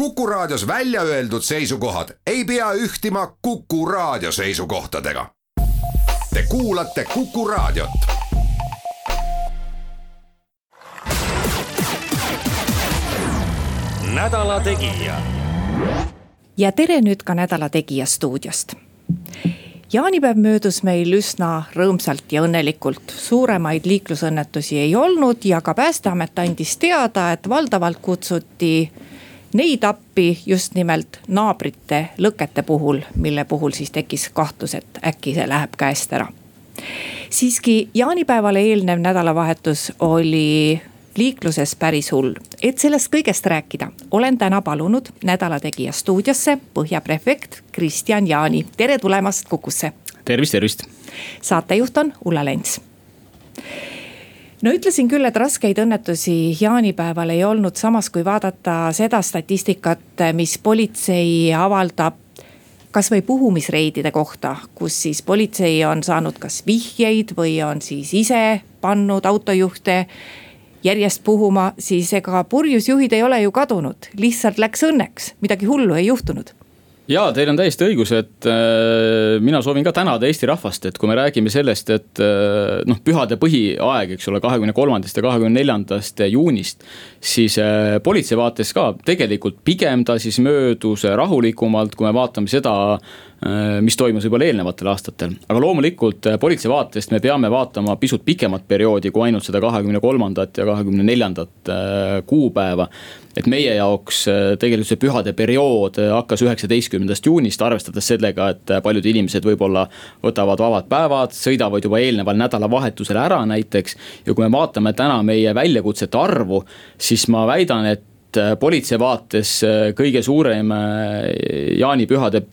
Kuku Raadios välja öeldud seisukohad ei pea ühtima Kuku Raadio seisukohtadega. Te kuulate Kuku Raadiot. nädala Tegija. ja tere nüüd ka Nädala Tegija stuudiost jaanipäev möödus meil üsna rõõmsalt ja õnnelikult. suuremaid liiklusõnnetusi ei olnud ja ka päästeamet andis teada, et valdavalt kutsuti neid appi just nimelt naabrite lõkete puhul, mille puhul siis tekkis kahtlus, et äkki see läheb käest ära. siiski jaanipäevale eelnev nädalavahetus oli liikluses päris hull. et sellest kõigest rääkida, olen täna palunud Nädala Tegija stuudiosse põhjaprefekt Kristjan Jaani, tere tulemast Kukusse. tervist, tervist. saatejuht on Ulla Lents no ütlesin küll, et raskeid õnnetusi jaanipäeval ei olnud, samas kui vaadata seda statistikat, mis politsei avaldab kasvõi puhumisreidide kohta, kus siis politsei on saanud kas vihjeid või on siis ise pannud autojuhte järjest puhuma, siis ega purjus juhid ei ole ju kadunud, lihtsalt läks õnneks, midagi hullu ei juhtunud ja teil on täiesti õigus, et äh, mina soovin ka tänada Eesti rahvast, et kui me räägime sellest, et äh, noh, pühade põhiaeg, eks ole, kahekümne kolmandast ja kahekümne neljandast juunist. siis äh, politsei vaates ka tegelikult pigem ta siis möödus rahulikumalt, kui me vaatame seda Äh, mis toimus võib-olla eelnevatel aastatel. aga loomulikult äh, politsei vaatest me peame vaatama pisut pikemat perioodi kui ainult seda kahekümne kolmandat ja kahekümne neljandat äh, kuupäeva. et meie jaoks tegelikult see pühade periood hakkas üheksateistkümnendast juunist, arvestades sellega, et paljud inimesed võib-olla võtavad vabad päevad, sõidavad juba eelneval nädalavahetusel ära näiteks. ja kui me vaatame täna meie väljakutsete arvu, siis ma väidan, et politsei vaates kõige suurem jaanipühade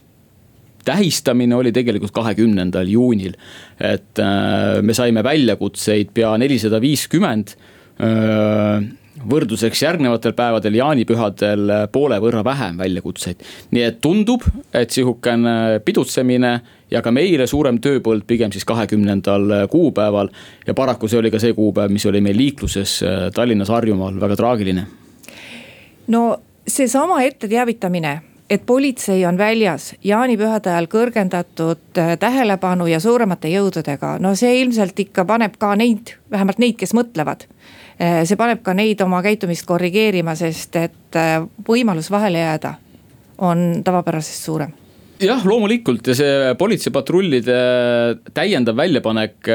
tähistamine oli tegelikult kahekümnendal juunil. et äh, me saime väljakutseid pea nelisada viiskümmend äh, võrdluseks järgnevatel päevadel, jaanipühadel poole võrra vähem väljakutseid. nii et tundub, et sihukene pidutsemine ja ka meile suurem tööpõld pigem siis kahekümnendal kuupäeval. ja paraku see oli ka see kuupäev, mis oli meil liikluses äh, Tallinnas, Harjumaal väga traagiline. no seesama etteteavitamine et politsei on väljas jaanipühade ajal kõrgendatud äh, tähelepanu ja suuremate jõududega, no see ilmselt ikka paneb ka neid, vähemalt neid, kes mõtlevad. Äh, see paneb ka neid oma käitumist korrigeerima, sest et äh, võimalus vahele jääda on tavapärasest suurem jah, loomulikult ja see politseipatrullide täiendav väljapanek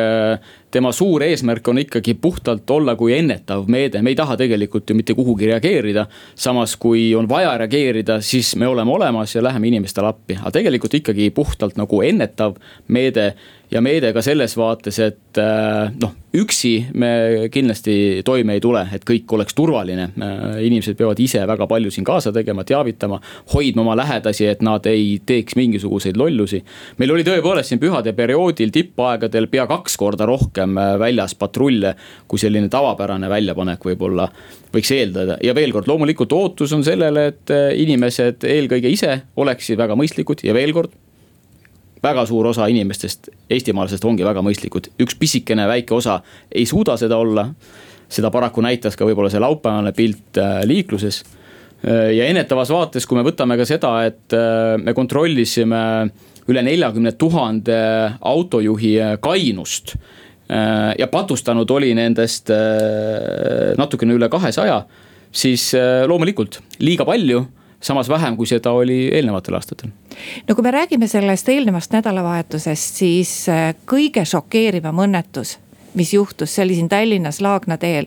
tema suur eesmärk on ikkagi puhtalt olla kui ennetav meede, me ei taha tegelikult ju mitte kuhugi reageerida. samas, kui on vaja reageerida, siis me oleme olemas ja läheme inimestele appi, aga tegelikult ikkagi puhtalt nagu ennetav meede ja meede ka selles vaates, et äh, noh, üksi me kindlasti toime ei tule, et kõik oleks turvaline. Äh, inimesed peavad ise väga palju siin kaasa tegema, teavitama, hoidma oma lähedasi, et nad ei teeks mingisuguseid lollusi. meil oli tõepoolest siin pühade perioodil tippaegadel pea kaks korda rohkem äh, väljas patrulle, kui selline tavapärane väljapanek võib-olla võiks eeldada ja veel kord, loomulikult ootus on sellele, et inimesed eelkõige ise oleksid väga mõistlikud ja veel kord väga suur osa inimestest, eestimaalasest ongi väga mõistlikud, üks pisikene väike osa ei suuda seda olla. seda paraku näitas ka võib-olla see laupäevane pilt äh, liikluses. Äh, ja ennetavas vaates, kui me võtame ka seda, et äh, me kontrollisime üle neljakümne tuhande autojuhi kainust ja patustanud oli nendest natukene üle kahesaja, siis loomulikult liiga palju samas vähem, kui seda oli eelnevatel aastatel. no kui me räägime sellest eelnevast nädalavahetusest, siis äh, kõige šokeerivam õnnetus mis juhtus, see oli siin Tallinnas Laagna teel.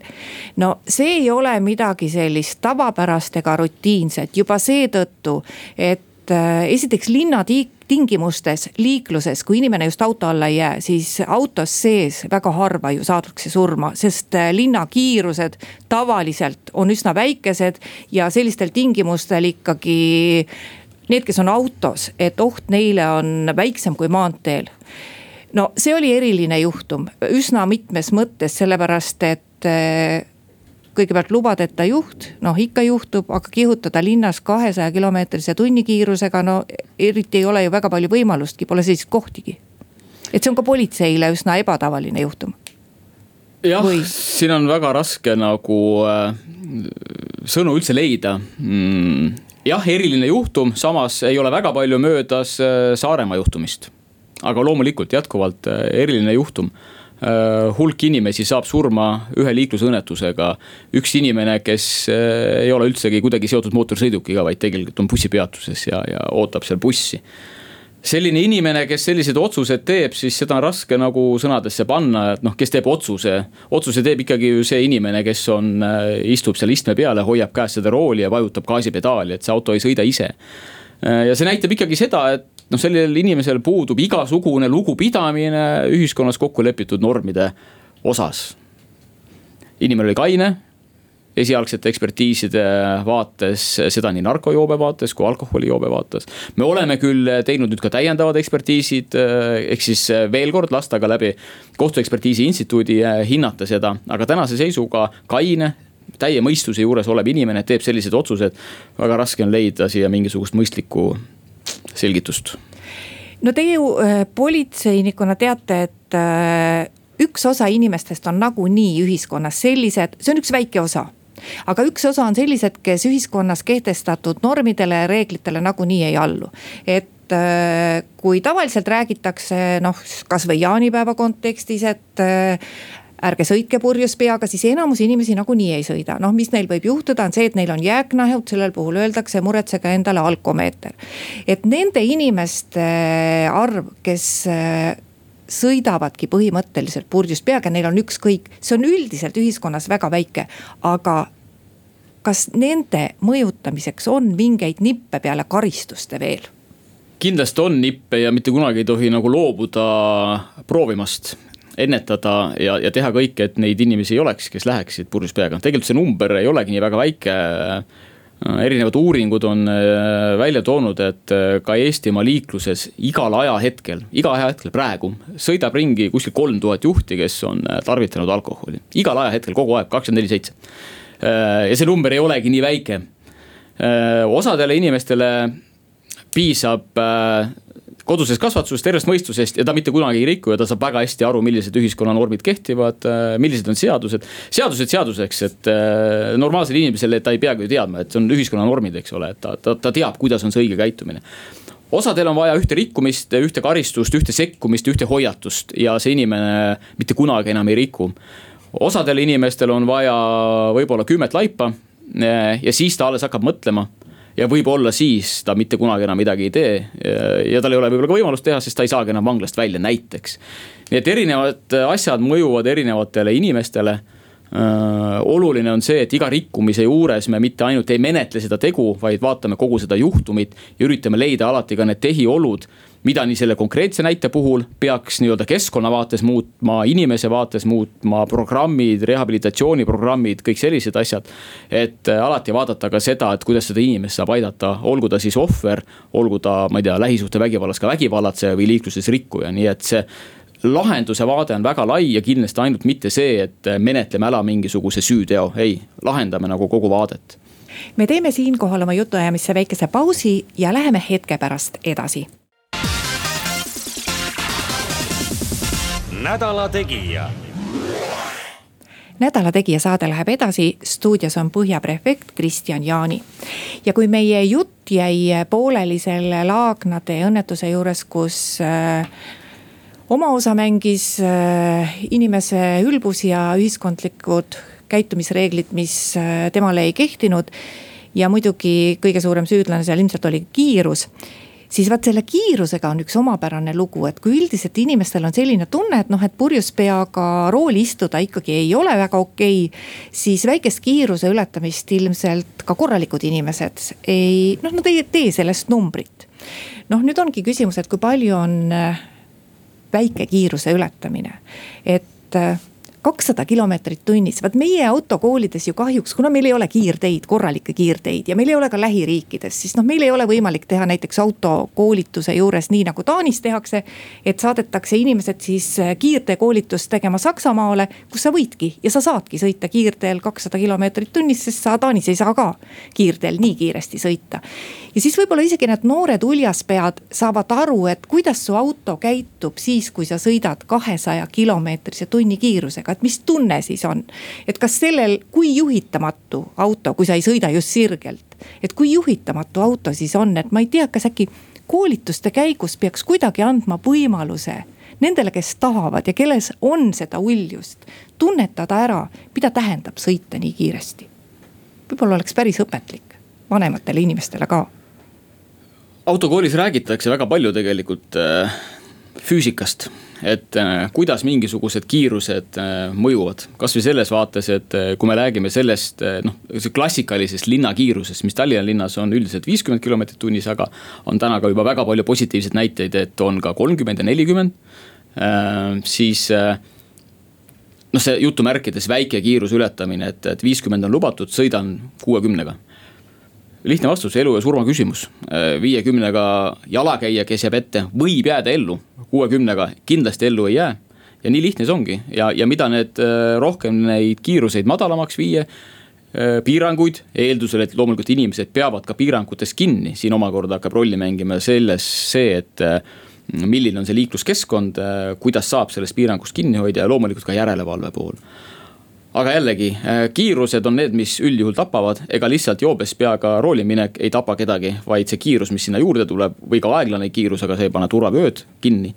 no see ei ole midagi sellist tavapärast ega rutiinset juba seetõttu, et äh, esiteks linnatiik tingimustes liikluses, kui inimene just auto alla ei jää, siis autos sees väga harva ju saadakse surma, sest äh, linnakiirused tavaliselt on üsna väikesed ja sellistel tingimustel ikkagi need, kes on autos, et oht neile on väiksem kui maanteel. No see oli eriline juhtum üsna mitmes mõttes, sellepärast et äh, kõigepealt lubadeta juht, noh ikka juhtub, aga kihutada linnas kahesaja kilomeetrise tunnikiirusega, no eriti ei ole ju väga palju võimalustki, pole sellist kohtigi. et see on ka politseile üsna ebatavaline juhtum. jah, siin on väga raske nagu äh, sõnu üldse leida mm jah, eriline juhtum, samas ei ole väga palju möödas Saaremaa juhtumist. aga loomulikult jätkuvalt eriline juhtum hulk inimesi saab surma ühe liiklusõnnetusega. üks inimene, kes ei ole üldsegi kuidagi seotud mootorsõidukiga, vaid tegelikult on bussipeatuses ja, ja ootab seal bussi selline inimene, kes sellised otsused teeb, siis seda on raske nagu sõnadesse panna, et noh, kes teeb otsuse. otsuse teeb ikkagi ju see inimene, kes on, äh, istub seal istme peal ja hoiab käes seda rooli ja vajutab gaasipedaali, et see auto ei sõida ise. Äh, ja see näitab ikkagi seda, et noh, sellel inimesel puudub igasugune lugupidamine ühiskonnas kokku lepitud normide osas. inimene oli kaine esialgsete ekspertiiside vaates, seda nii narkojoobe vaates kui alkoholijoobe vaates. me oleme küll teinud nüüd ka täiendavad ekspertiisid, ehk siis veel kord lasta ka läbi kohtuekspertiisi instituudi hinnata seda, aga tänase seisuga kaine täie mõistuse juures olev inimene teeb sellised otsused. väga raske on leida siia mingisugust mõistlikku selgitust. no teie ju äh, politseinikuna teate, et äh, üks osa inimestest on nagunii ühiskonnas sellised, see on üks väike osa aga üks osa on sellised, kes ühiskonnas kehtestatud normidele ja reeglitele nagunii ei allu. et äh, kui tavaliselt räägitakse noh, kasvõi jaanipäeva kontekstis, et ärge sõitke purjus peaga, siis enamus inimesi nagunii ei sõida. noh, mis neil võib juhtuda, on see, et neil on jääknahud, sellel puhul öeldakse, muretsege endale alkomeeter. et nende inimeste arv, kes äh, sõidavadki põhimõtteliselt purjus peaga, neil on ükskõik, see on üldiselt ühiskonnas väga väike, aga kas nende mõjutamiseks on mingeid nippe peale karistuste veel? kindlasti on nippe ja mitte kunagi ei tohi nagu loobuda proovimast ennetada ja, ja teha kõike, et neid inimesi ei oleks, kes läheksid purjus peaga. tegelikult see number ei olegi nii väga väike Äh, erinevad uuringud on äh, välja toonud, et äh, ka Eestimaa liikluses igal ajahetkel, iga ajahetkel praegu sõidab ringi kuskil kolm tuhat juhti, kes on tarvitanud alkoholi. igal ajahetkel kogu aeg, kakskümmend neli seitse. ja see number ei olegi nii väike. osadele inimestele piisab kodusest kasvatusest, tervest mõistusest ja ta mitte kunagi ei riku ja ta saab väga hästi aru, millised ühiskonnanormid kehtivad, äh, millised on seadused. seadused seaduseks, et äh, normaalsel inimesel ta ei peagi ju teadma, et see on ühiskonnanormid, eks ole, et ta, ta, ta teab, kuidas on see õige käitumine osadel on vaja ühte rikkumist, ühte karistust, ühte sekkumist, ühte hoiatust ja see inimene mitte kunagi enam ei riku. osadel inimestel on vaja võib-olla kümmet laipa ja siis ta alles hakkab mõtlema ja võib-olla siis ta mitte kunagi enam midagi ei tee. ja tal ei ole võib-olla ka võimalust teha, sest ta ei saagi enam vanglast välja, näiteks. nii et erinevad asjad mõjuvad erinevatele inimestele Äh, oluline on see, et iga rikkumise juures me mitte ainult ei menetle seda tegu, vaid vaatame kogu seda juhtumit ja üritame leida alati ka need tehiolud mida nii selle konkreetse näite puhul peaks nii-öelda keskkonna vaates muutma, inimese vaates muutma, programmid, rehabilitatsiooniprogrammid, kõik sellised asjad. et äh, alati vaadata ka seda, et kuidas seda inimest saab aidata, olgu ta siis ohver, olgu ta, ma ei tea, lähisuhtevägivallas ka vägivallatseja või liikluses rikkuja, nii et see lahenduse vaade on väga lai ja kindlasti ainult mitte see, et menetleme ära mingisuguse süüteo, ei, lahendame nagu kogu vaadet. me teeme siinkohal oma jutuajamisse väikese pausi ja läheme hetke pärast edasi. Nädala Tegija nädala Tegija saade läheb edasi, stuudios on Põhja prefekt Kristjan Jaani. ja kui meie jutt jäi pooleli selle Laagnade õnnetuse juures, kus äh, oma osa mängis äh, inimese ülbus ja ühiskondlikud käitumisreeglid, mis äh, temale ei kehtinud. ja muidugi kõige suurem süüdlane seal ilmselt oli kiirus siis vaat selle kiirusega on üks omapärane lugu, et kui üldiselt inimestel on selline tunne, et noh, et purjus peaga rooli istuda ikkagi ei ole väga okei okay,. siis väikest kiiruse ületamist ilmselt ka korralikud inimesed ei, noh, nad ei tee sellest numbrit. noh, nüüd ongi küsimus, et kui palju on äh, väike kiiruse ületamine. et äh, kakssada kilomeetrit tunnis, vaat meie autokoolides ju kahjuks, kuna meil ei ole kiirteid, korralikke kiirteid ja meil ei ole ka lähiriikides, siis noh, meil ei ole võimalik teha näiteks autokoolituse juures nii nagu Taanis tehakse. et saadetakse inimesed siis äh, kiirteekoolitust tegema Saksamaale, kus sa võidki ja sa saadki sõita kiirteel kakssada kilomeetrit tunnis, sest sa Taanis ei saa ka kiirteel nii kiiresti sõita. ja siis võib-olla isegi need noored uljaspead saavad aru, et kuidas su auto käitub siis, kui sa sõidad kahesaja kilomeetrise tunnikiirusega, et mis tunne siis on. et kas sellel, kui juhitamatu auto, kui sa ei sõida just sirgelt, et kui juhitamatu auto siis on, et ma ei tea, kas äkki koolituste käigus peaks kuidagi andma võimaluse nendele, kes tahavad ja kelles on seda uljust, tunnetada ära, mida tähendab sõita nii kiiresti. võib-olla oleks päris õpetlik vanematele inimestele ka autokoolis räägitakse väga palju tegelikult äh, füüsikast, et äh, kuidas mingisugused kiirused äh, mõjuvad. kasvõi selles vaates, et kui me räägime sellest noh, klassikalisest linnakiirusest, mis Tallinna linnas on üldiselt viiskümmend kilomeetrit tunnis, aga on täna ka juba väga palju positiivseid näiteid, et on ka kolmkümmend ja nelikümmend. siis noh, see jutumärkides väike kiiruse ületamine, et, et viiskümmend on lubatud, sõidan kuuekümnega lihtne vastus, elu ja surma küsimus. viiekümnega jalakäija, kes jääb ette, võib jääda ellu, kuuekümnega kindlasti ellu ei jää. ja nii lihtne see ongi. Ja, ja mida need äh, rohkem neid kiiruseid madalamaks viia äh, piiranguid, eeldusel, et loomulikult inimesed peavad ka piirangutest kinni, siin omakorda hakkab rolli mängima selles see, et äh, milline on see liikluskeskkond, kuidas saab sellest piirangust kinni hoida ja loomulikult ka järelevalve pool aga jällegi, äh, kiirused on need, mis üldjuhul tapavad, ega lihtsalt joobes peaga rooli minek ei tapa kedagi, vaid see kiirus, mis sinna juurde tuleb või ka aeglane kiirus, aga see ei pane turvavööd kinni.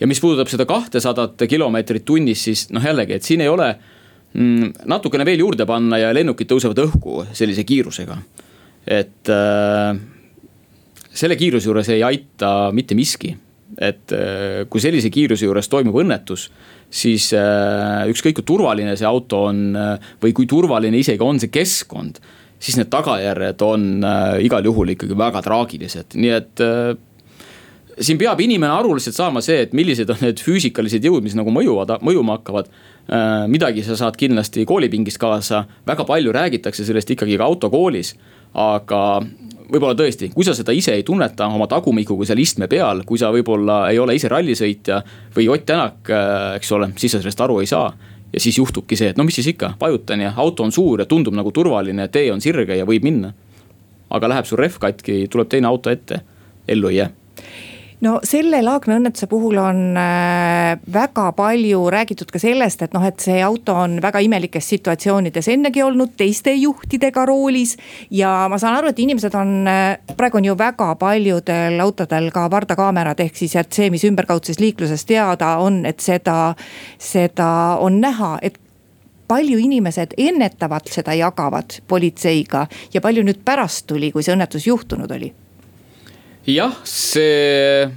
ja mis puudutab seda kahtesadat kilomeetrit tunnis, siis noh, jällegi, et siin ei ole mm, natukene veel juurde panna ja lennukid tõusevad õhku sellise kiirusega. et äh, selle kiiruse juures ei aita mitte miski, et äh, kui sellise kiiruse juures toimub õnnetus siis äh, ükskõik kui turvaline see auto on äh, või kui turvaline isegi on see keskkond, siis need tagajärjed on igal juhul ikkagi väga traagilised, nii et siin peab inimene aru lihtsalt saama see, et millised on need füüsikalised jõud, mis nagu mõjuvad, mõjuma hakkavad. midagi sa saad kindlasti koolipingist kaasa, väga palju räägitakse sellest ikkagi ka autokoolis. aga võib-olla tõesti, kui sa seda ise ei tunneta oma tagumikuga seal istme peal, kui sa võib-olla ei ole ise rallisõitja või Ott Tänak, äh, eks ole, siis sa sellest aru ei saa ja siis juhtubki see, et no mis siis ikka, vajutan ja auto on suur ja tundub nagu turvaline, tee on sirge ja võib minna. aga läheb sul rehv katki, tuleb teine auto ette, ellu ei jää no selle Laagna õnnetuse puhul on äh, väga palju räägitud ka sellest, et noh, et see auto on väga imelikes situatsioonides ennegi olnud teiste juhtidega roolis. ja ma saan aru, et inimesed on, äh, praegu on ju väga paljudel autodel ka pardakaamerad, ehk siis, et see, mis ümberkaudses liikluses teada on, et seda, seda on näha, et palju inimesed ennetavalt seda jagavad politseiga ja palju nüüd pärast tuli, kui see õnnetus juhtunud oli jah, see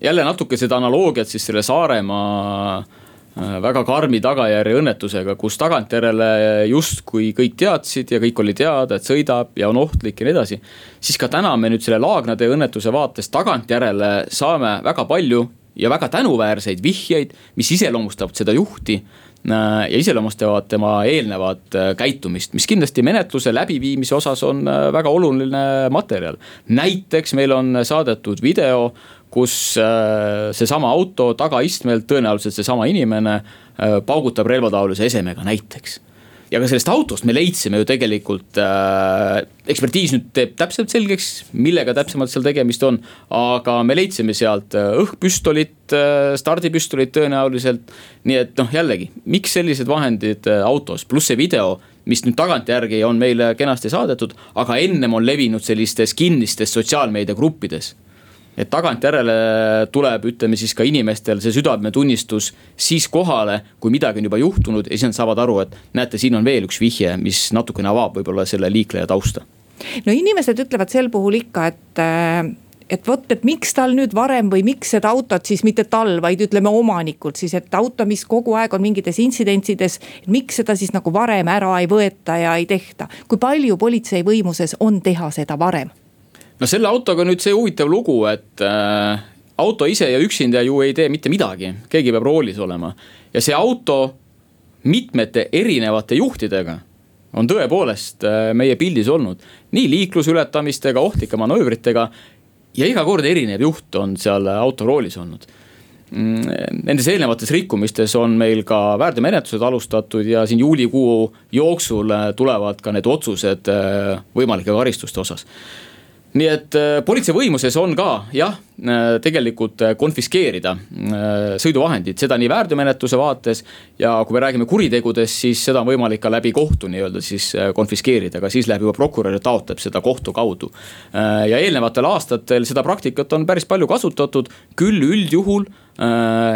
jälle natuke seda analoogiat siis selle Saaremaa äh, väga karmi tagajärje õnnetusega, kus tagantjärele justkui kõik teadsid ja kõik oli teada, et sõidab ja on ohtlik ja nii edasi. siis ka täna me nüüd selle Laagnade õnnetuse vaates tagantjärele saame väga palju ja väga tänuväärseid vihjeid, mis iseloomustavad seda juhti Äh, ja iseloomustavad tema eelnevat äh, käitumist, mis kindlasti menetluse läbiviimise osas on äh, väga oluline materjal. näiteks meil on saadetud video, kus seesama auto tagaistmelt, tõenäoliselt seesama inimene paugutab relvataolise esemega näiteks ja ka sellest autost me leidsime ju tegelikult äh,, ekspertiis nüüd teeb täpselt selgeks, millega täpsemalt seal tegemist on. aga me leidsime sealt äh, õhkpüstolit äh,, stardipüstolit tõenäoliselt. nii et noh, jällegi, miks sellised vahendid äh, autos, pluss see video mis nüüd tagantjärgi on meile kenasti saadetud, aga ennem on levinud sellistes kinnistes sotsiaalmeediagruppides et tagantjärele tuleb, ütleme siis ka inimestel see südametunnistus siis kohale, kui midagi on juba juhtunud ja siis nad saavad aru, et näete, siin on veel üks vihje, mis natukene avab võib-olla selle liikleja tausta. no inimesed ütlevad sel puhul ikka, et äh, et vot, et miks tal nüüd varem või miks seda autot siis mitte tal, vaid ütleme omanikult siis, et auto, mis kogu aeg on mingites intsidentsides. miks seda siis nagu varem ära ei võeta ja ei tehta, kui palju politsei võimuses on teha seda varem? No selle autoga nüüd see huvitav lugu, et äh, auto ise ja üksinda ju ei tee mitte midagi, keegi peab roolis olema. ja see auto mitmete erinevate juhtidega on tõepoolest äh, meie pildis olnud. nii liiklusületamistega, ohtlike manöövritega ja iga kord erinev juht on seal auto roolis olnud mm, Nendes eelnevates rikkumistes on meil ka väärteomenetlused alustatud ja siin juulikuu jooksul äh, tulevad ka need otsused äh, võimalike karistuste osas nii et äh, politsei võimuses on ka jah, äh, tegelikult äh, konfiskeerida sõiduvahendid, seda nii väärteomenetluse vaates. ja kui me räägime kuritegudest, siis seda on võimalik ka läbi kohtu nii-öelda siis konfiskeerida, aga siis läheb juba prokurör ja taotleb seda kohtu kaudu. ja eelnevatel aastatel seda praktikat on päris palju kasutatud, küll üldjuhul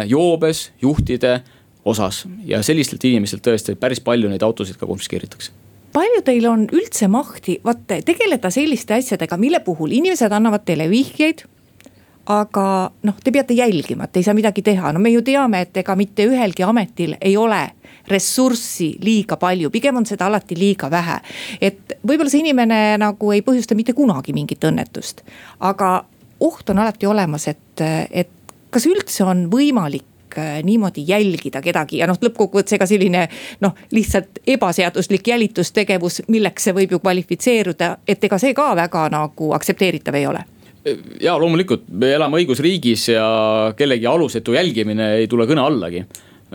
joobes juhtide osas ja sellistelt inimestelt tõesti päris palju neid autosid ka konfiskeeritakse palju teil on üldse mahti, vaat tegeleda selliste asjadega, mille puhul inimesed annavad teile vihjeid aga noh, te peate jälgima, et ei saa midagi teha, no me ju teame, et ega mitte ühelgi ametil ei ole ressurssi liiga palju, pigem on seda alati liiga vähe. et võib-olla see inimene nagu ei põhjusta mitte kunagi mingit õnnetust, aga oht on alati olemas, et, et kas üldse on võimalik Äh, niimoodi jälgida kedagi ja noh, lõppkokkuvõttes ega selline noh, lihtsalt ebaseaduslik jälitustegevus, milleks see võib ju kvalifitseeruda, et ega see ka väga nagu aktsepteeritav ei ole. Ja loomulikult, me elame õigusriigis ja kellegi alusetu jälgimine ei tule kõne allagi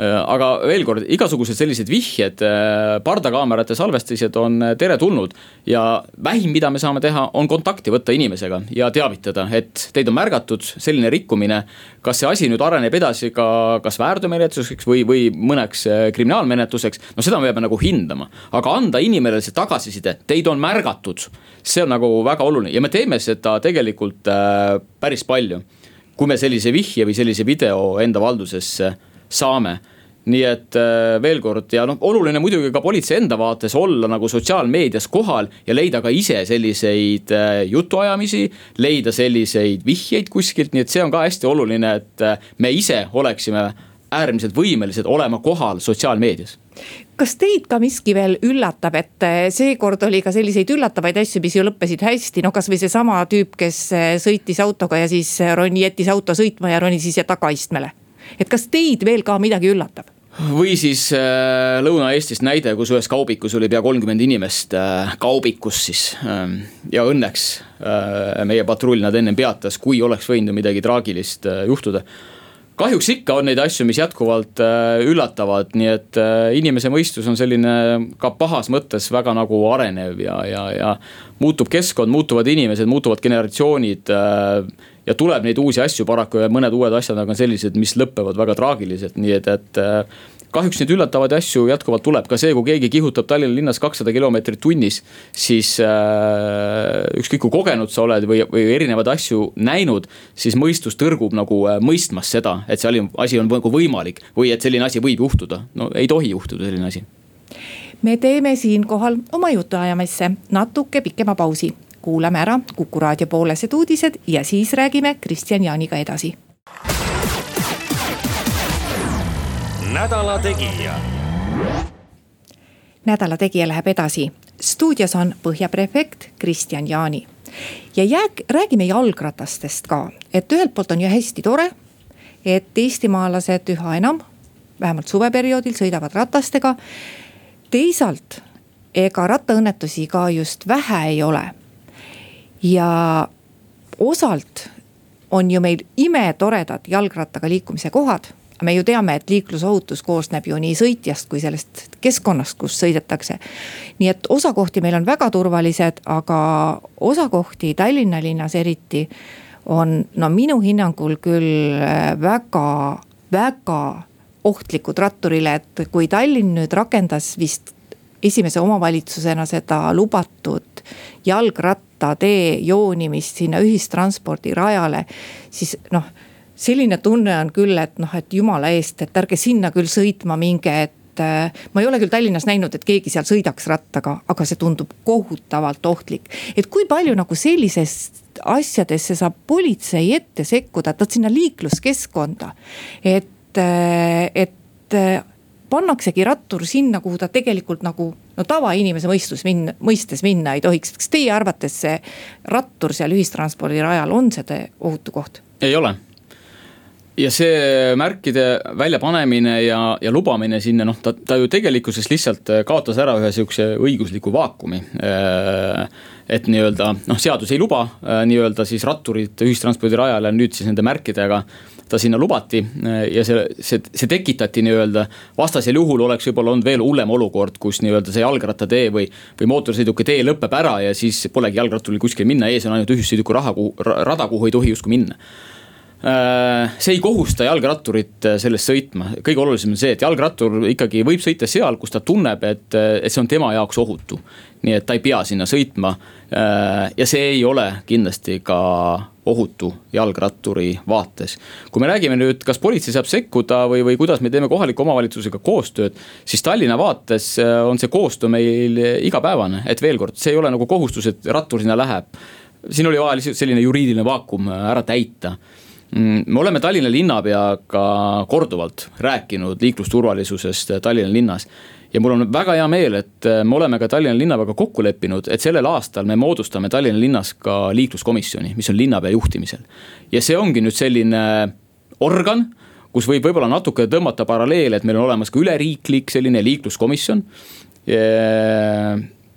aga veel kord, igasugused sellised vihjed, äh, pardakaamerate salvestised on äh, teretulnud. ja vähim, mida me saame teha, on kontakti võtta inimesega ja teavitada, et teid on märgatud selline rikkumine. kas see asi nüüd areneb edasi ka, kas väärteomenetluseks või, või mõneks kriminaalmenetluseks, no seda me peame nagu hindama. aga anda inimesele see tagasiside, teid on märgatud, see on nagu väga oluline ja me teeme seda tegelikult äh, päris palju. kui me sellise vihje või sellise video enda valdusesse saame nii et äh, veel kord ja noh, oluline muidugi ka politsei enda vaates olla nagu sotsiaalmeedias kohal ja leida ka ise selliseid äh, jutuajamisi. leida selliseid vihjeid kuskilt, nii et see on ka hästi oluline, et äh, me ise oleksime äärmiselt võimelised olema kohal sotsiaalmeedias kas teid ka miski veel üllatab, et seekord oli ka selliseid üllatavaid asju, mis ju lõppesid hästi, no kasvõi seesama tüüp, kes sõitis autoga ja siis roni, jättis auto sõitma ja ronis ise tagaistmele et kas teid veel ka midagi üllatab? või siis äh, Lõuna-Eestist näide, kus ühes kaubikus oli pea kolmkümmend inimest äh,, kaubikus siis äh,. ja õnneks äh, meie patrull nad ennem peatas, kui oleks võinud ju midagi traagilist äh, juhtuda kahjuks ikka on neid asju, mis jätkuvalt äh, üllatavad, nii et äh, inimese mõistus on selline ka pahas mõttes väga nagu arenev ja, ja, ja. muutub keskkond, muutuvad inimesed, muutuvad generatsioonid äh, ja tuleb neid uusi asju paraku ja mõned uued asjad aga on sellised, mis lõpevad väga traagiliselt, nii et, et kahjuks neid üllatavaid asju jätkuvalt tuleb, ka see, kui keegi kihutab Tallinna linnas kakssada kilomeetrit tunnis. siis äh, ükskõik kui kogenud sa oled või, või erinevaid asju näinud, siis mõistus tõrgub nagu äh, mõistmas seda, et see asi on nagu võimalik või et selline asi võib juhtuda, no ei tohi juhtuda selline asi me teeme siinkohal oma jutuajamisse natuke pikema pausi. Kuulame ära Kuku raadio poolesed uudised ja siis räägime Kristjan Jaaniga edasi nädala Tegija. nädala Tegija läheb edasi, stuudios on Põhja prefekt Kristjan Jaani. ja jääg, räägime jalgratastest ka, et ühelt poolt on ju hästi tore, et eestimaalased üha enam, vähemalt suveperioodil sõidavad ratastega. teisalt, ega rattaõnnetusi ka just vähe ei ole. Ja osalt on ju meil imetoredad jalgrattaga liikumise kohad me ju teame, et liiklusohutus koosneb ju nii sõitjast kui sellest keskkonnast, kus sõidetakse. nii et osa kohti meil on väga turvalised, aga osa kohti Tallinna linnas eriti on no minu hinnangul küll äh, väga, väga ohtlikud ratturile, et kui Tallinn nüüd rakendas vist esimese omavalitsusena seda lubatud jalgrattatee joonimist sinna ühistranspordirajale, siis noh selline tunne on küll, et noh, et jumala eest, et ärge sinna küll sõitma minge, et äh, ma ei ole küll Tallinnas näinud, et keegi seal sõidaks rattaga, aga see tundub kohutavalt ohtlik. et kui palju nagu sellisest asjadesse saab politsei ette sekkuda, et vot sinna liikluskeskkonda. et, äh, et äh, pannaksegi rattur sinna, kuhu ta tegelikult nagu no tavainimese mõistus minna, mõistes minna ei tohiks. kas teie arvates see rattur seal ühistranspordirajal on see ohutu koht? ei ole ja see märkide väljapanemine ja, ja lubamine sinna, noh, ta, ta ju tegelikkuses lihtsalt kaotas ära ühe sihukese õigusliku vaakumi. et nii-öelda noh, seadus ei luba nii-öelda siis ratturit ühistranspordirajale, nüüd siis nende märkidega ta sinna lubati ja see, see, see tekitati nii-öelda. vastasel juhul oleks võib-olla olnud veel hullem olukord, kus nii-öelda see jalgrattatee või, või mootorsõiduki tee lõpeb ära ja siis polegi jalgratturil kuskil minna, ees on ainult ühissõiduki raha, rada, kuhu ei tohi justkui minna Äh, see ei kohusta jalgratturit äh, sellest sõitma, kõige olulisem on see, et jalgrattur ikkagi võib sõita seal, kus ta tunneb, et, äh, et see on tema jaoks ohutu. Nii et ta ei pea sinna sõitma. ja see ei ole kindlasti ka ohutu jalgratturi vaates. kui me räägime nüüd, kas politsei saab sekkuda või, või kuidas me teeme kohaliku omavalitsusega koostööd, siis Tallinna vaates on see koostöö meil igapäevane, et veel kord, see ei ole nagu kohustus, et rattur sinna läheb. siin oli vaja lihtsalt selline juriidiline vaakum ära täita me oleme Tallinna linnapeaga korduvalt rääkinud liiklusturvalisusest Tallinna linnas ja mul on väga hea meel, et me oleme ka Tallinna linnapeaga kokku leppinud, et sellel aastal me moodustame Tallinna linnas ka liikluskomisjoni, mis on linnapea juhtimisel. ja see ongi nüüd selline organ, kus võib võib-olla natuke tõmmata paralleele, et meil on olemas ka üleriiklik selline liikluskomisjon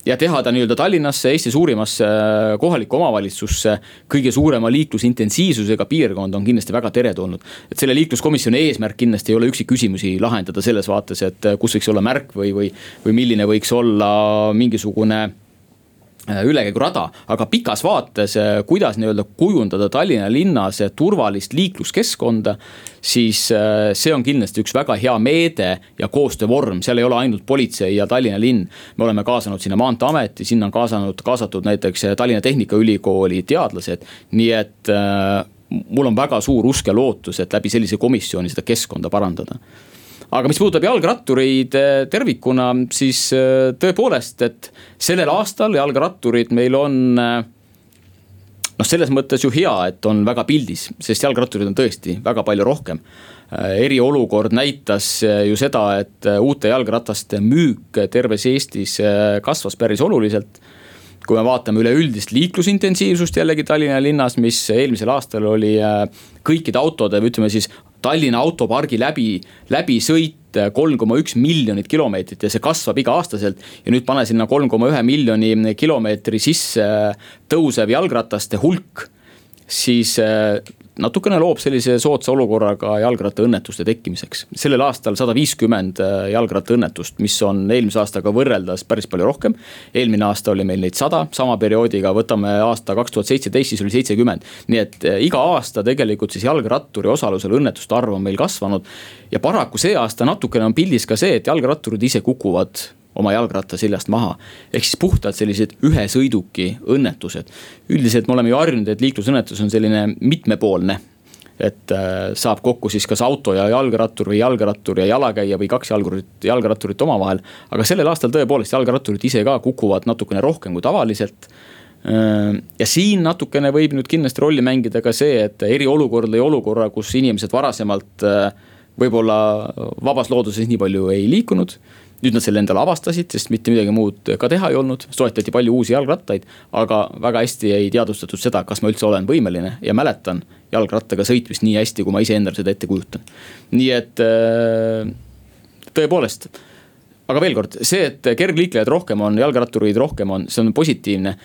ja teha ta nii-öelda Tallinnasse, Eesti suurimasse äh, kohalikku omavalitsusse. kõige suurema liiklusintensiivsusega piirkond on kindlasti väga teretulnud. et selle liikluskomisjoni eesmärk kindlasti ei ole üksikküsimusi lahendada selles vaates, et äh, kus võiks olla märk või, või, või milline võiks olla mingisugune ülekäigurada, aga pikas vaates, äh, kuidas nii-öelda kujundada Tallinna linnas turvalist liikluskeskkonda. siis äh, see on kindlasti üks väga hea meede ja koostöövorm, seal ei ole ainult politsei ja Tallinna linn. me oleme kaasanud sinna maanteeameti, sinna on kaasanud, kaasatud näiteks Tallinna Tehnikaülikooli teadlased, nii et mul on väga suur usk ja lootus, et läbi sellise komisjoni seda keskkonda parandada aga mis puudutab jalgrattureid eh, tervikuna, siis eh, tõepoolest, et sellel aastal jalgratturid meil on eh, noh, selles mõttes ju hea, et on väga pildis, sest jalgrattureid on tõesti väga palju rohkem. eriolukord näitas ju seda, et uute jalgrataste müük terves Eestis kasvas päris oluliselt kui me vaatame üleüldist liiklusintensiivsust jällegi Tallinna linnas, mis eelmisel aastal oli kõikide autode või ütleme siis Tallinna autopargi läbi, läbisõit kolm koma üks miljonit kilomeetrit ja see kasvab iga-aastaselt. ja nüüd pane sinna kolm koma ühe miljoni kilomeetri sisse tõusev jalgrataste hulk, siis natukene loob sellise soodsa olukorra ka jalgrattaõnnetuste tekkimiseks. sellel aastal sada viiskümmend äh, jalgrattaõnnetust, mis on eelmise aastaga võrreldes päris palju rohkem. eelmine aasta oli meil neid sada, sama perioodiga, võtame aasta kaks tuhat seitseteist, siis oli seitsekümmend. nii et äh, iga aasta tegelikult siis jalgratturi osalusel õnnetuste arv on meil kasvanud. ja paraku see aasta natukene on pildis ka see, et jalgratturid ise kukuvad oma jalgratta seljast maha. ehk siis puhtalt sellised ühe sõiduki õnnetused. üldiselt me oleme ju harjunud, et liiklusõnnetus on selline mitmepoolne et äh, saab kokku siis kas auto ja jalgrattur või jalgrattur ja jalakäija või kaks jalgurit, jalgratturit omavahel. aga sellel aastal tõepoolest jalgratturid ise ka kukuvad natukene rohkem kui tavaliselt. Äh, ja siin natukene võib nüüd kindlasti rolli mängida ka see, et eriolukord lõi olukorra, kus inimesed varasemalt äh, võib-olla vabas looduses nii palju ei liikunud nüüd nad selle endale avastasid, sest mitte midagi muud ka teha ei olnud, soetati palju uusi jalgrattaid. aga väga hästi ei teadvustatud seda, kas ma üldse olen võimeline ja mäletan jalgrattaga sõitmist nii hästi, kui ma iseendale seda ette kujutan. nii et äh, tõepoolest aga veel kord, see, et kergliiklejaid rohkem on, jalgrattureid rohkem on, see on positiivne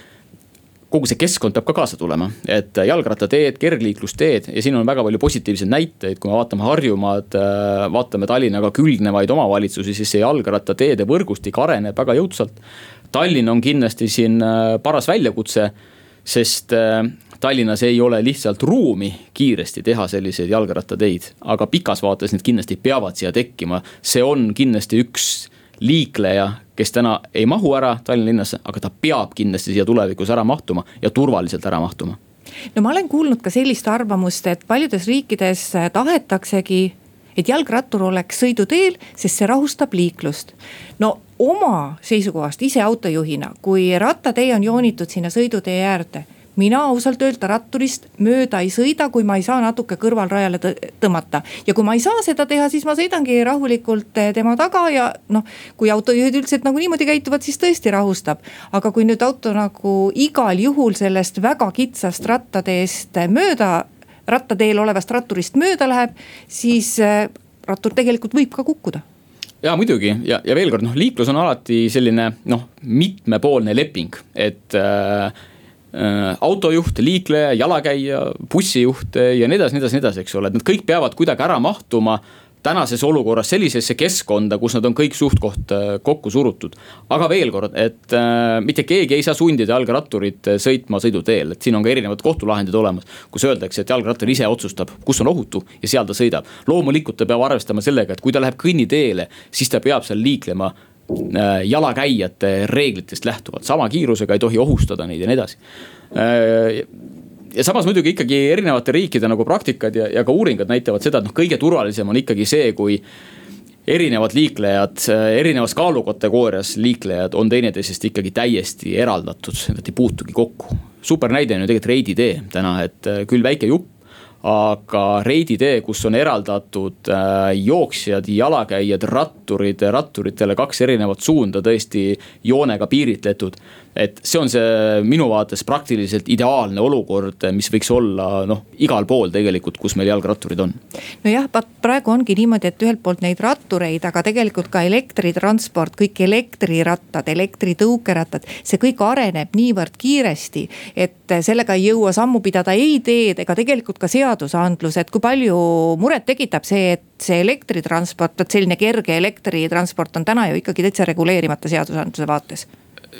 kogu see keskkond peab ka kaasa tulema, et jalgrattateed, kergliiklusteed ja siin on väga palju positiivseid näiteid, kui me vaatame Harjumaad, äh, vaatame Tallinnaga külgnevaid omavalitsusi, siis see jalgrattateede võrgustik areneb väga jõudsalt. Tallinn on kindlasti siin äh, paras väljakutse, sest äh, Tallinnas ei ole lihtsalt ruumi kiiresti teha selliseid jalgrattateid, aga pikas vaates need kindlasti peavad siia tekkima, see on kindlasti üks liikleja, kes täna ei mahu ära Tallinna linnasse, aga ta peab kindlasti siia tulevikus ära mahtuma ja turvaliselt ära mahtuma no ma olen kuulnud ka sellist arvamust, et paljudes riikides tahetaksegi, et jalgrattur oleks sõiduteel, sest see rahustab liiklust. no oma seisukohast ise autojuhina, kui rattatee on joonitud sinna sõidutee äärde mina ausalt öelda ratturist mööda ei sõida, kui ma ei saa natuke kõrvalrajale tõmmata. ja kui ma ei saa seda teha, siis ma sõidangi rahulikult eh, tema taga ja noh, kui autojuhid üldiselt nagu niimoodi käituvad, siis tõesti rahustab. aga kui nüüd auto nagu igal juhul sellest väga kitsast rattateest mööda rattateel olevast ratturist mööda läheb, siis rattur tegelikult võib ka kukkuda ja muidugi ja, ja veel kord noh, liiklus on alati selline noh, mitmepoolne leping, et äh, autojuht, liikleja, jalakäija, bussijuht ja nii edasi, nii edasi, nii edasi, eks ole, et nad kõik peavad kuidagi ära mahtuma tänases olukorras sellisesse keskkonda, kus nad on kõik suht-koht äh, kokku surutud. aga veel kord, et äh, mitte keegi ei saa sundida jalgratturit äh, sõitma sõiduteel, et siin on ka erinevad kohtulahendid olemas. kus öeldakse, et jalgrattur ise otsustab, kus on ohutu ja seal ta sõidab. loomulikult ta peab arvestama sellega, et kui ta läheb kõnniteele, siis ta peab seal liiklema äh, jalakäijate reeglitest lähtuvalt, sama kiirusega ei tohi ohustada neid ja nii edasi äh, ja samas muidugi ikkagi erinevate riikide nagu praktikad ja, ja ka uuringud näitavad seda, et noh, kõige turvalisem on ikkagi see, kui erinevad liiklejad, erinevas kaalukategoorias liiklejad on teineteisest ikkagi täiesti eraldatud, nad ei puutugi kokku. super näide on ju tegelikult Reidi tee täna, et küll väike jupp aga Reidi tee, kus on eraldatud äh, jooksjad, jalakäijad, ratturid, ratturitele kaks erinevat suunda tõesti joonega piiritletud et see on see minu vaates praktiliselt ideaalne olukord, mis võiks olla noh, igal pool tegelikult, kus meil jalgratturid on. nojah, vaat praegu ongi niimoodi, et ühelt poolt neid rattureid, aga tegelikult ka elektritransport, kõik elektrirattad, elektritõukerattad. see kõik areneb niivõrd kiiresti, et sellega ei jõua sammu pidada ei teed ega tegelikult ka seadusandlus, et kui palju muret tekitab see, et see elektritransport, vot selline kerge elektritransport on täna ju ikkagi täitsa reguleerimata seadusandluse vaates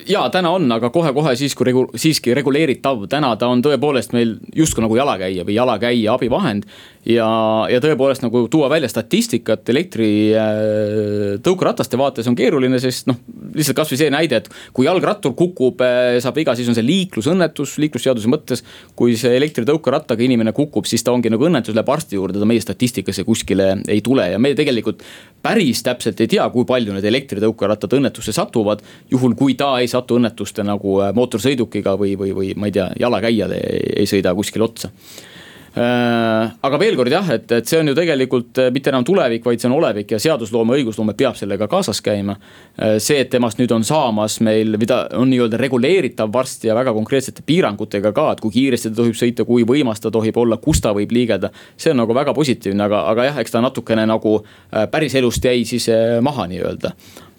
ja täna on, aga kohe-kohe siis, kui regu-, siiski reguleeritav, täna ta on tõepoolest meil justkui nagu jalakäija või jalakäija abivahend ja, ja tõepoolest nagu tuua välja statistikat elektri äh, vaates on keeruline, sest noh, lihtsalt kasvõi see näide, et kui jalgrattur kukub, äh, saab viga, siis on see liiklusõnnetus liiklusseaduse mõttes. kui see elektritõukerattaga inimene kukub, siis ta ongi nagu õnnetus, läheb arsti juurde, ta meie statistikasse kuskile ei tule ja me tegelikult päris täpselt ei tea, kui palju need elektritõukerattad õnnetusse satuvad. juhul, kui ta ei satu õnnetuste nagu äh, mootorsõidukiga või, või, või ma ei tea, jalakäijale ei, ei sõida kuskile otsa aga veel kord jah, et, et see on ju tegelikult äh, mitte enam tulevik, vaid see on olevik ja seadusloome, õigusloome peab sellega kaasas käima. Äh, see, et temast nüüd on saamas meil, mida on nii-öelda reguleeritav varsti ja väga konkreetsete piirangutega ka, et kui kiiresti ta tohib sõita, kui võimas ta tohib olla, kus ta võib liigelda. see on nagu väga positiivne, aga, aga jah, eks ta natukene nagu päriselust jäi siis maha nii-öelda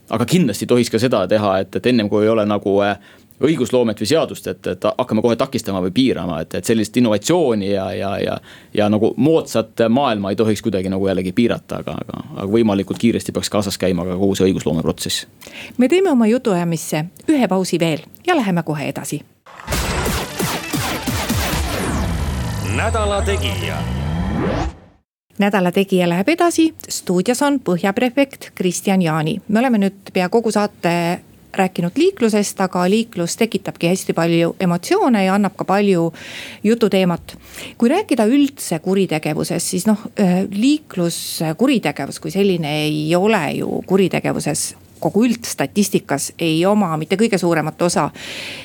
aga kindlasti tohiks ka seda teha, et, et ennem kui ei ole nagu õigusloomet või seadust, et, et hakkame kohe takistama või piirama, et, et sellist innovatsiooni ja, ja, ja. ja nagu moodsat maailma ei tohiks kuidagi nagu jällegi piirata, aga, aga, aga võimalikult kiiresti peaks kaasas käima ka kogu see õigusloome protsess. me teeme oma jutuajamisse ühe pausi veel ja läheme kohe edasi. nädala Tegija nädala Tegija läheb edasi, stuudios on Põhja prefekt Kristjan Jaani, me oleme nüüd pea kogu saate rääkinud liiklusest, aga liiklus tekitabki hästi palju emotsioone ja annab ka palju jututeemat. kui rääkida üldse kuritegevusest, siis noh, äh, liikluskuritegevus kui selline ei ole ju kuritegevuses kogu üldstatistikas ei oma mitte kõige suuremat osa.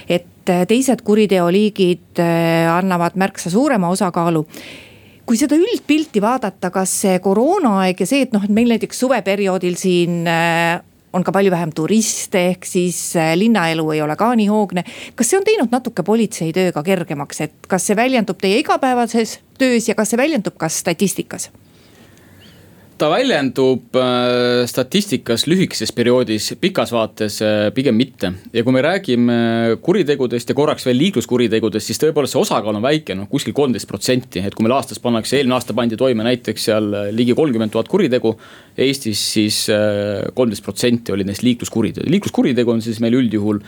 et äh, teised kuriteoliigid annavad märksa suurema osakaalu kui seda üldpilti vaadata, kas see koroonaaeg ja see, et noh, et meil näiteks suveperioodil siin on ka palju vähem turiste, ehk siis äh, linnaelu ei ole ka nii hoogne. kas see on teinud natuke politsei töö ka kergemaks, et kas see väljendub teie igapäevases töös ja kas see väljendub ka statistikas? Ta väljendub äh, statistikas lühikeses perioodis, pikas vaates äh, pigem mitte. ja kui me räägime kuritegudest ja korraks veel liikluskuritegudest, siis tõepoolest see osakaal on väike, noh kuskil kolmteist protsenti. et kui meil aastas pannakse, eelmine aasta pandi toime näiteks seal ligi kolmkümmend tuhat kuritegu. Eestis siis äh, kolmteist protsenti olid neist liikluskuriteod, liikluskuritegu on siis meil üldjuhul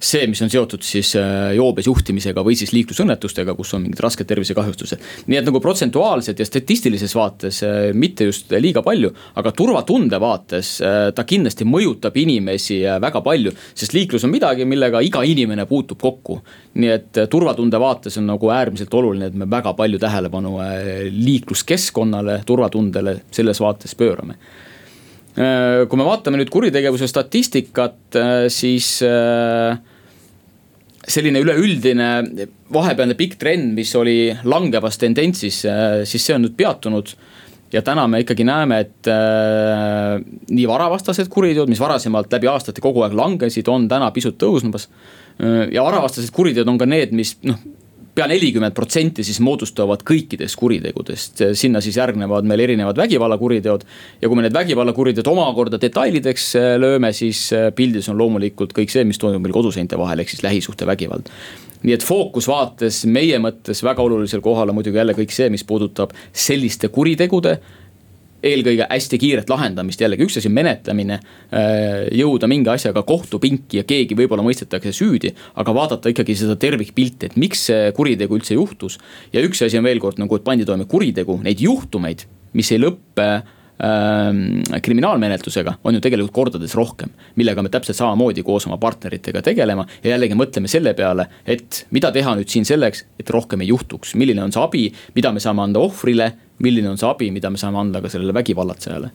see, mis on seotud siis äh, joobes juhtimisega või siis liiklusõnnetustega, kus on mingid rasked tervisekahjustused. nii et nagu protsentuaalselt ja statistilises vaates äh, mitte just liiga palju, aga turvatunde vaates äh, ta kindlasti mõjutab inimesi väga palju. sest liiklus on midagi, millega iga inimene puutub kokku. nii et turvatunde vaates on nagu äärmiselt oluline, et me väga palju tähelepanu liikluskeskkonnale, turvatundele selles vaates pöörame kui me vaatame nüüd kuritegevuse statistikat, siis selline üleüldine vahepealne pikk trend, mis oli langevas tendentsis, äh, siis see on nüüd peatunud. ja täna me ikkagi näeme, et äh, nii varavastased kuriteod, mis varasemalt läbi aastate kogu aeg langesid, on täna pisut tõusmas. Äh, ja varavastased kuriteod on ka need, mis noh pea nelikümmend protsenti siis moodustavad kõikidest kuritegudest, sinna siis järgnevad meil erinevad vägivallakuriteod. ja kui me need vägivallakuriteod omakorda detailideks äh, lööme, siis äh, pildis on loomulikult kõik see, mis toimub meil koduseinte vahel, ehk siis lähisuhtevägivald nii et fookusvaates meie mõttes väga olulisel kohal on muidugi jälle kõik see, mis puudutab selliste kuritegude eelkõige hästi kiiret lahendamist, jällegi üks asi on menetlemine, äh, jõuda mingi asjaga kohtupinki ja keegi võib-olla mõistetakse süüdi. aga vaadata ikkagi seda tervikpilti, et miks see kuritegu üldse juhtus. ja üks asi on veel kord nagu, et pandi toime kuritegu, neid juhtumeid, mis ei lõppe kriminaalmenetlusega on ju tegelikult kordades rohkem. millega me täpselt samamoodi koos oma partneritega tegelema ja jällegi mõtleme selle peale, et mida teha nüüd siin selleks, et rohkem ei juhtuks, milline on see abi, mida me saame anda ohvrile milline on see abi, mida me saame anda ka sellele vägivallatsejale.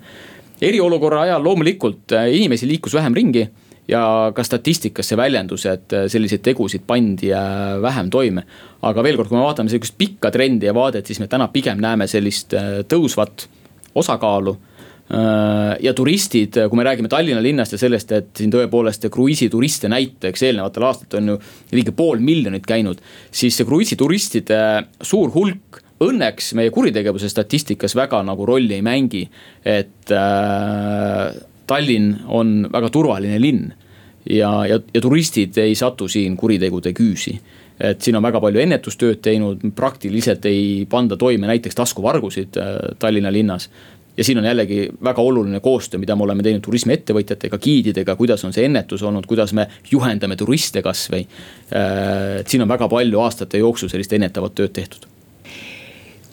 eriolukorra ajal loomulikult äh, inimesi liikus vähem ringi ja ka statistikas see väljendus, et äh, selliseid tegusid pandi äh, vähem toime. aga veel kord, kui me vaatame sihukest pikka trendi ja vaadet, siis me täna pigem näeme sellist tõusvat osakaalu ja turistid, kui me räägime Tallinna linnast ja sellest, et siin tõepoolest kruiisituriste näiteks eelnevatel aastatel on ju ligi pool miljonit käinud. siis see kruiisituristide suur hulk õnneks meie kuritegevuse statistikas väga nagu rolli ei mängi. et äh, Tallinn on väga turvaline linn ja, ja, ja turistid ei satu siin kuritegude küüsi et siin on väga palju ennetustööd teinud, praktiliselt ei panda toime näiteks taskuvargusid äh, Tallinna linnas. ja siin on jällegi väga oluline koostöö, mida me oleme teinud turismiettevõtjatega, giididega, kuidas on see ennetus olnud, kuidas me juhendame turiste kasvõi. Äh, et siin on väga palju aastate jooksul sellist ennetavat tööd tehtud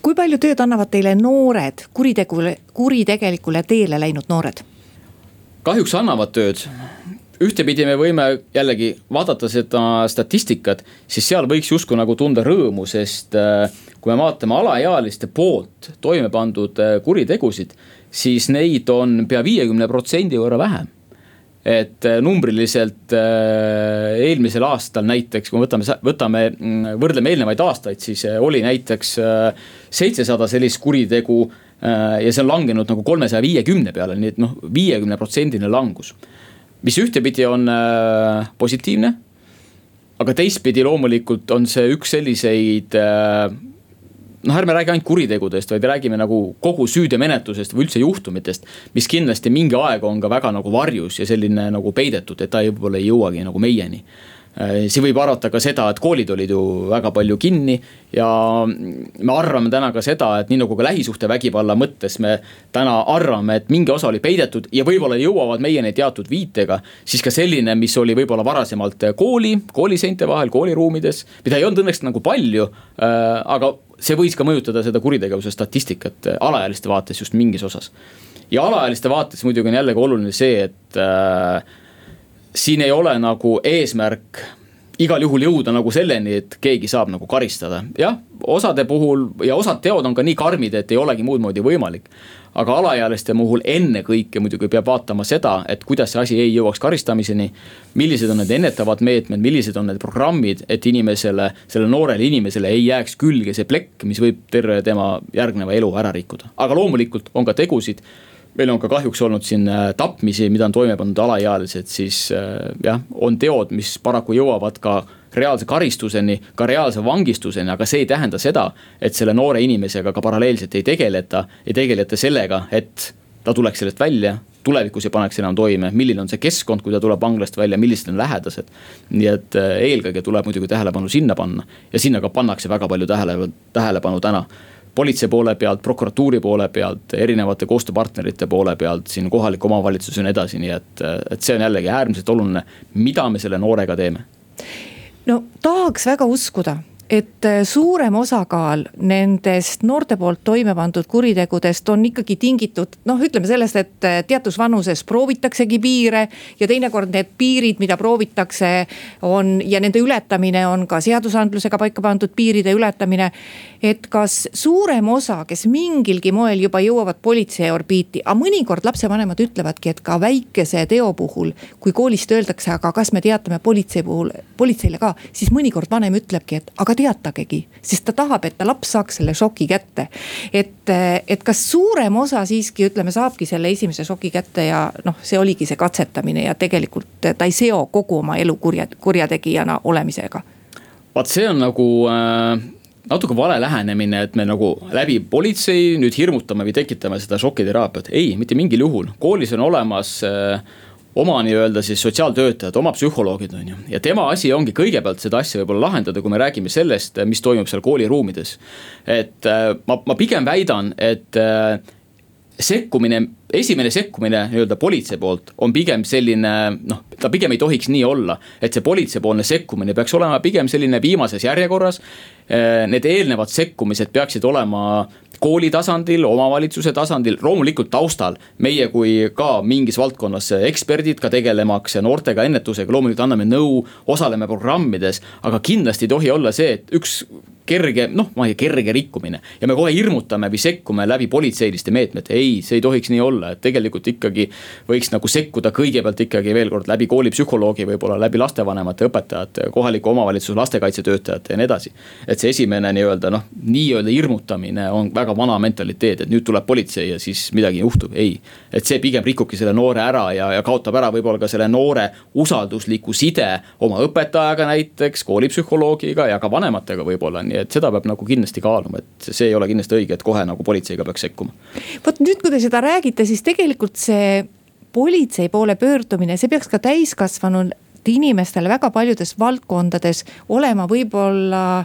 kui palju tööd annavad teile noored kuritegule, kuritegelikule teele läinud noored? kahjuks annavad tööd ühtepidi me võime jällegi vaadata seda statistikat, siis seal võiks justkui nagu tunda rõõmu, sest äh, kui me vaatame alaealiste poolt toime pandud äh, kuritegusid, siis neid on pea viiekümne protsendi võrra vähem et äh, numbriliselt eelmisel aastal näiteks, kui me võtame, võtame, mm, võrdleme eelnevaid aastaid, siis oli näiteks seitsesada sellist kuritegu. ja see on langenud nagu kolmesaja viiekümne peale, nii et noh, viiekümne protsendine langus. Mis ühtepidi on positiivne. aga teistpidi loomulikult on see üks selliseid noh, ärme räägi ainult kuritegudest, vaid räägime nagu kogu süüteomenetlusest või üldse juhtumitest. mis kindlasti mingi aeg on ka väga nagu varjus ja selline nagu peidetud, et ta võib-olla ei jõuagi nagu meieni äh, siin võib arvata ka seda, et koolid olid ju väga palju kinni ja me arvame täna ka seda, et nii nagu ka lähisuhtevägivalla mõttes me täna arvame, et mingi osa oli peidetud ja võib-olla jõuavad meieni teatud viitega. siis ka selline, mis oli võib-olla varasemalt kooli, kooliseinte vahel, kooliruumides, mida ei olnud õnneks nagu palju, äh, aga see võis ka mõjutada seda kuritegevuse statistikat äh, alaealiste vaates just mingis osas. ja alaealiste vaates muidugi on jällegi oluline see, et äh, siin ei ole nagu eesmärk igal juhul jõuda nagu selleni, et keegi saab nagu karistada. jah, osade puhul ja osad teod on ka nii karmid, et ei olegi muud moodi võimalik aga alaealiste puhul ennekõike muidugi peab vaatama seda, et kuidas see asi ei jõuaks karistamiseni. millised on need ennetavad meetmed, millised on need programmid, et inimesele, sellele noorele inimesele ei jääks külge see plekk, mis võib terve tema järgneva elu ära rikkuda. aga loomulikult on ka tegusid meil on ka kahjuks olnud siin äh, tapmisi, mida on toime pannud alaealised, siis äh, jah, on teod, mis paraku jõuavad ka reaalse karistuseni, ka reaalse vangistuseni, aga see ei tähenda seda, et selle noore inimesega ka paralleelselt ei tegeleta, ei tegeleta sellega, et ta tuleks sellest välja tulevikus ei paneks enam toime, milline on see keskkond, kui ta tuleb vanglast välja, millised on lähedased. nii et äh, eelkõige tuleb muidugi tähelepanu sinna panna ja sinna ka pannakse väga palju tähele, tähelepanu täna politsei poole pealt, prokuratuuri poole pealt, erinevate koostööpartnerite poole pealt, siin kohalik omavalitsus ja nii edasi, nii et, et see on jällegi äärmiselt oluline, mida me selle noorega teeme. No tahaks väga uskuda, et äh, suurem osakaal nendest noorte poolt toime pandud kuritegudest on ikkagi tingitud noh, ütleme sellest, et äh, teatud vanuses proovitaksegi piire. ja teinekord need piirid, mida proovitakse, on ja nende ületamine on ka seadusandlusega paika pandud piiride ületamine et kas suurem osa, kes mingilgi moel juba jõuavad politsei orbiiti, aga mõnikord lapsevanemad ütlevadki, et ka väikese teo puhul, kui koolist öeldakse, aga kas me teatame politsei puhul, politseile ka, siis mõnikord vanem ütlebki, et aga teatagegi, sest ta tahab, et ta laps saaks selle šoki kätte. et, et kas suurem osa siiski ütleme, saabki selle esimese šoki kätte ja noh, see oligi see katsetamine ja tegelikult ta ei seo kogu oma elu kurja, kurjategijana olemisega. Vaat see on nagu äh, natuke vale lähenemine, et me nagu läbi politsei nüüd hirmutame või tekitame seda šokiteraapiat, ei, mitte mingil juhul, koolis on olemas äh, oma nii-öelda siis sotsiaaltöötajad, oma psühholoogid on ju. ja tema asi ongi kõigepealt seda asja võib-olla lahendada, kui me räägime sellest, mis toimub seal kooliruumides. et äh, ma, ma pigem väidan, et äh, sekkumine, esimene sekkumine nii-öelda politsei poolt on pigem selline noh, ta pigem ei tohiks nii olla. et see politseipoolne sekkumine peaks olema pigem selline viimases järjekorras. Äh, need eelnevad sekkumised peaksid olema kooli tasandil, omavalitsuse tasandil, loomulikult taustal. meie kui ka mingis valdkonnas eksperdid ka tegelemaks noortega ennetusega, loomulikult anname nõu, osaleme programmides. aga kindlasti ei tohi olla see, et üks kerge, noh, ma ei tea, kerge rikkumine. ja me kohe hirmutame või sekkume läbi politseiliste meetmete, ei, see ei tohiks nii olla, et tegelikult ikkagi. võiks nagu sekkuda kõigepealt ikkagi veel kord läbi koolipsühholoogi, võib-olla läbi lastevanemate, õpetajate, kohaliku omavalitsuse lastekaitsetöötajate ja nii edasi. et see esimene nii-öelda noh, nii-öelda hirmutamine on väga vana mentaliteet, et nüüd tuleb politsei ja siis midagi juhtub, ei. et see pigem rikubki selle noore ära ja, ja kaotab ära võib-olla ka selle noore usaldusliku side oma õpetajaga näiteks, koolipsühholoogiga ja ka vanematega võib-olla nii et seda peab nagu kindlasti kaaluma, et see ei ole kindlasti õige, et kohe nagu politseiga peaks sekkuma. vot nüüd, kui te seda räägite, siis tegelikult see politsei poole pöördumine, see peaks ka täiskasvanud inimestele väga paljudes valdkondades olema võib-olla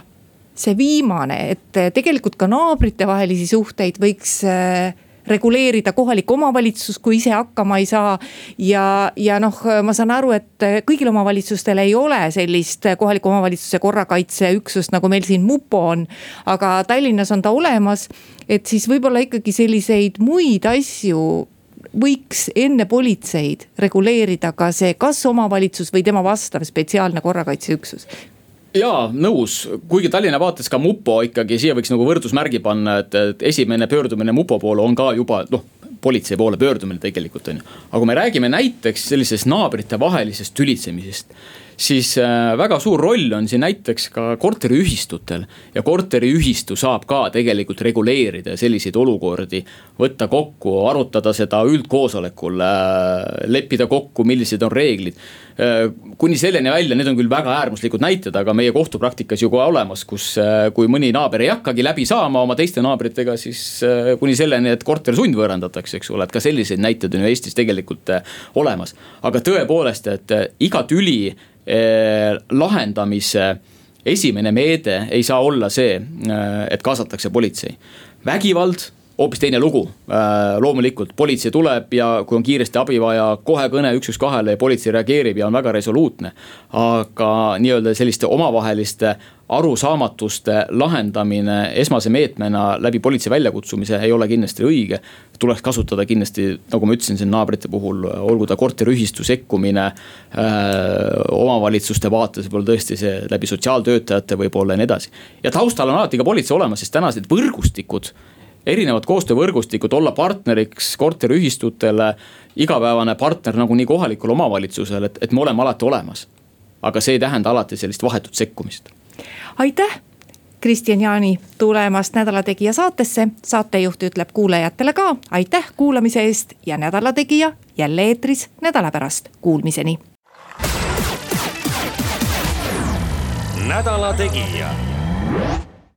see viimane, et tegelikult ka naabritevahelisi suhteid võiks äh, reguleerida kohalik omavalitsus, kui ise hakkama ei saa. ja, ja noh, ma saan aru, et kõigil omavalitsustel ei ole sellist kohaliku omavalitsuse korrakaitseüksust, nagu meil siin mupo on. aga Tallinnas on ta olemas, et siis võib-olla ikkagi selliseid muid asju võiks enne politseid reguleerida ka see, kas omavalitsus või tema vastav spetsiaalne korrakaitseüksus jaa, nõus, kuigi Tallinna vaates ka mupo ikkagi siia võiks nagu võrdusmärgi panna, et, et esimene pöördumine mupo poole on ka juba noh politsei poole pöördumine tegelikult on ju. aga kui me räägime näiteks sellisest naabritevahelisest tülitsemisest, siis äh, väga suur roll on siin näiteks ka korteriühistutel. ja korteriühistu saab ka tegelikult reguleerida selliseid olukordi, võtta kokku, arutada seda üldkoosolekul, äh, leppida kokku, millised on reeglid äh, kuni selleni välja, need on küll väga äärmuslikud näited, aga meie kohtupraktikas ju ka olemas, kus, kui mõni naaber ei hakkagi läbi saama oma teiste naabritega, siis kuni selleni, et korter sundvõõrandatakse, eks ole, et ka selliseid näiteid on ju Eestis tegelikult olemas. aga tõepoolest, et iga tüli lahendamise esimene meede ei saa olla see, eh, et kaasatakse politsei. vägivald, hoopis teine lugu. Eh, loomulikult politsei tuleb ja kui on kiiresti abi vaja, kohe kõne üks, üks kahele ja politsei reageerib ja on väga resoluutne. aga nii-öelda selliste omavaheliste arusaamatuste lahendamine esmase meetmena läbi politsei väljakutsumise ei ole kindlasti õige. tuleks kasutada kindlasti, nagu ma ütlesin siin naabrite puhul, olgu ta korteriühistu sekkumine äh,. omavalitsuste vaates võib-olla tõesti see läbi sotsiaaltöötajate võib-olla ja nii edasi. ja taustal on alati ka politsei olemas, sest tänased võrgustikud erinevad koostöövõrgustikud, olla partneriks korteriühistutele, igapäevane partner nagunii kohalikule omavalitsusele, et, et me oleme alati olemas. aga see ei tähenda alati sellist vahetut sekkumist aitäh Kristjan Jaani tulemast Nädala Tegija saatesse. saatejuht ütleb kuulajatele ka aitäh kuulamise eest ja Nädala Tegija jälle eetris nädala pärast, kuulmiseni. nädala Tegija